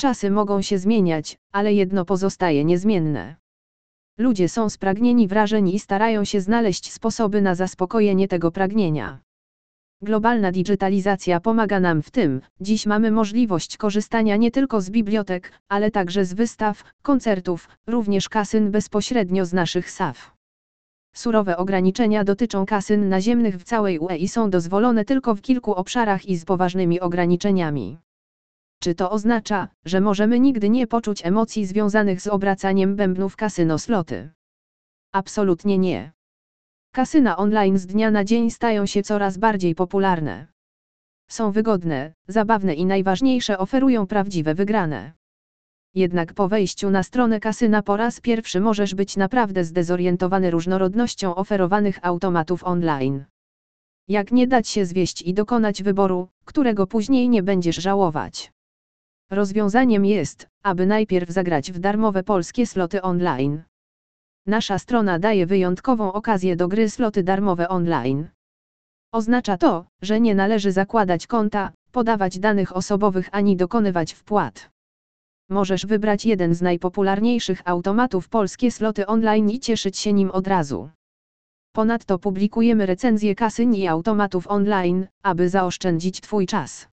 Czasy mogą się zmieniać, ale jedno pozostaje niezmienne. Ludzie są spragnieni wrażeń i starają się znaleźć sposoby na zaspokojenie tego pragnienia. Globalna digitalizacja pomaga nam w tym, dziś mamy możliwość korzystania nie tylko z bibliotek, ale także z wystaw, koncertów, również kasyn bezpośrednio z naszych SAF. Surowe ograniczenia dotyczą kasyn naziemnych w całej UE i są dozwolone tylko w kilku obszarach i z poważnymi ograniczeniami. Czy to oznacza, że możemy nigdy nie poczuć emocji związanych z obracaniem bębnów kasyno sloty? Absolutnie nie. Kasyna online z dnia na dzień stają się coraz bardziej popularne. Są wygodne, zabawne i najważniejsze oferują prawdziwe wygrane. Jednak po wejściu na stronę kasyna po raz pierwszy możesz być naprawdę zdezorientowany różnorodnością oferowanych automatów online. Jak nie dać się zwieść i dokonać wyboru, którego później nie będziesz żałować. Rozwiązaniem jest, aby najpierw zagrać w darmowe polskie sloty online. Nasza strona daje wyjątkową okazję do gry sloty darmowe online. Oznacza to, że nie należy zakładać konta, podawać danych osobowych ani dokonywać wpłat. Możesz wybrać jeden z najpopularniejszych automatów polskie sloty online i cieszyć się nim od razu. Ponadto publikujemy recenzje kasyn i automatów online, aby zaoszczędzić Twój czas.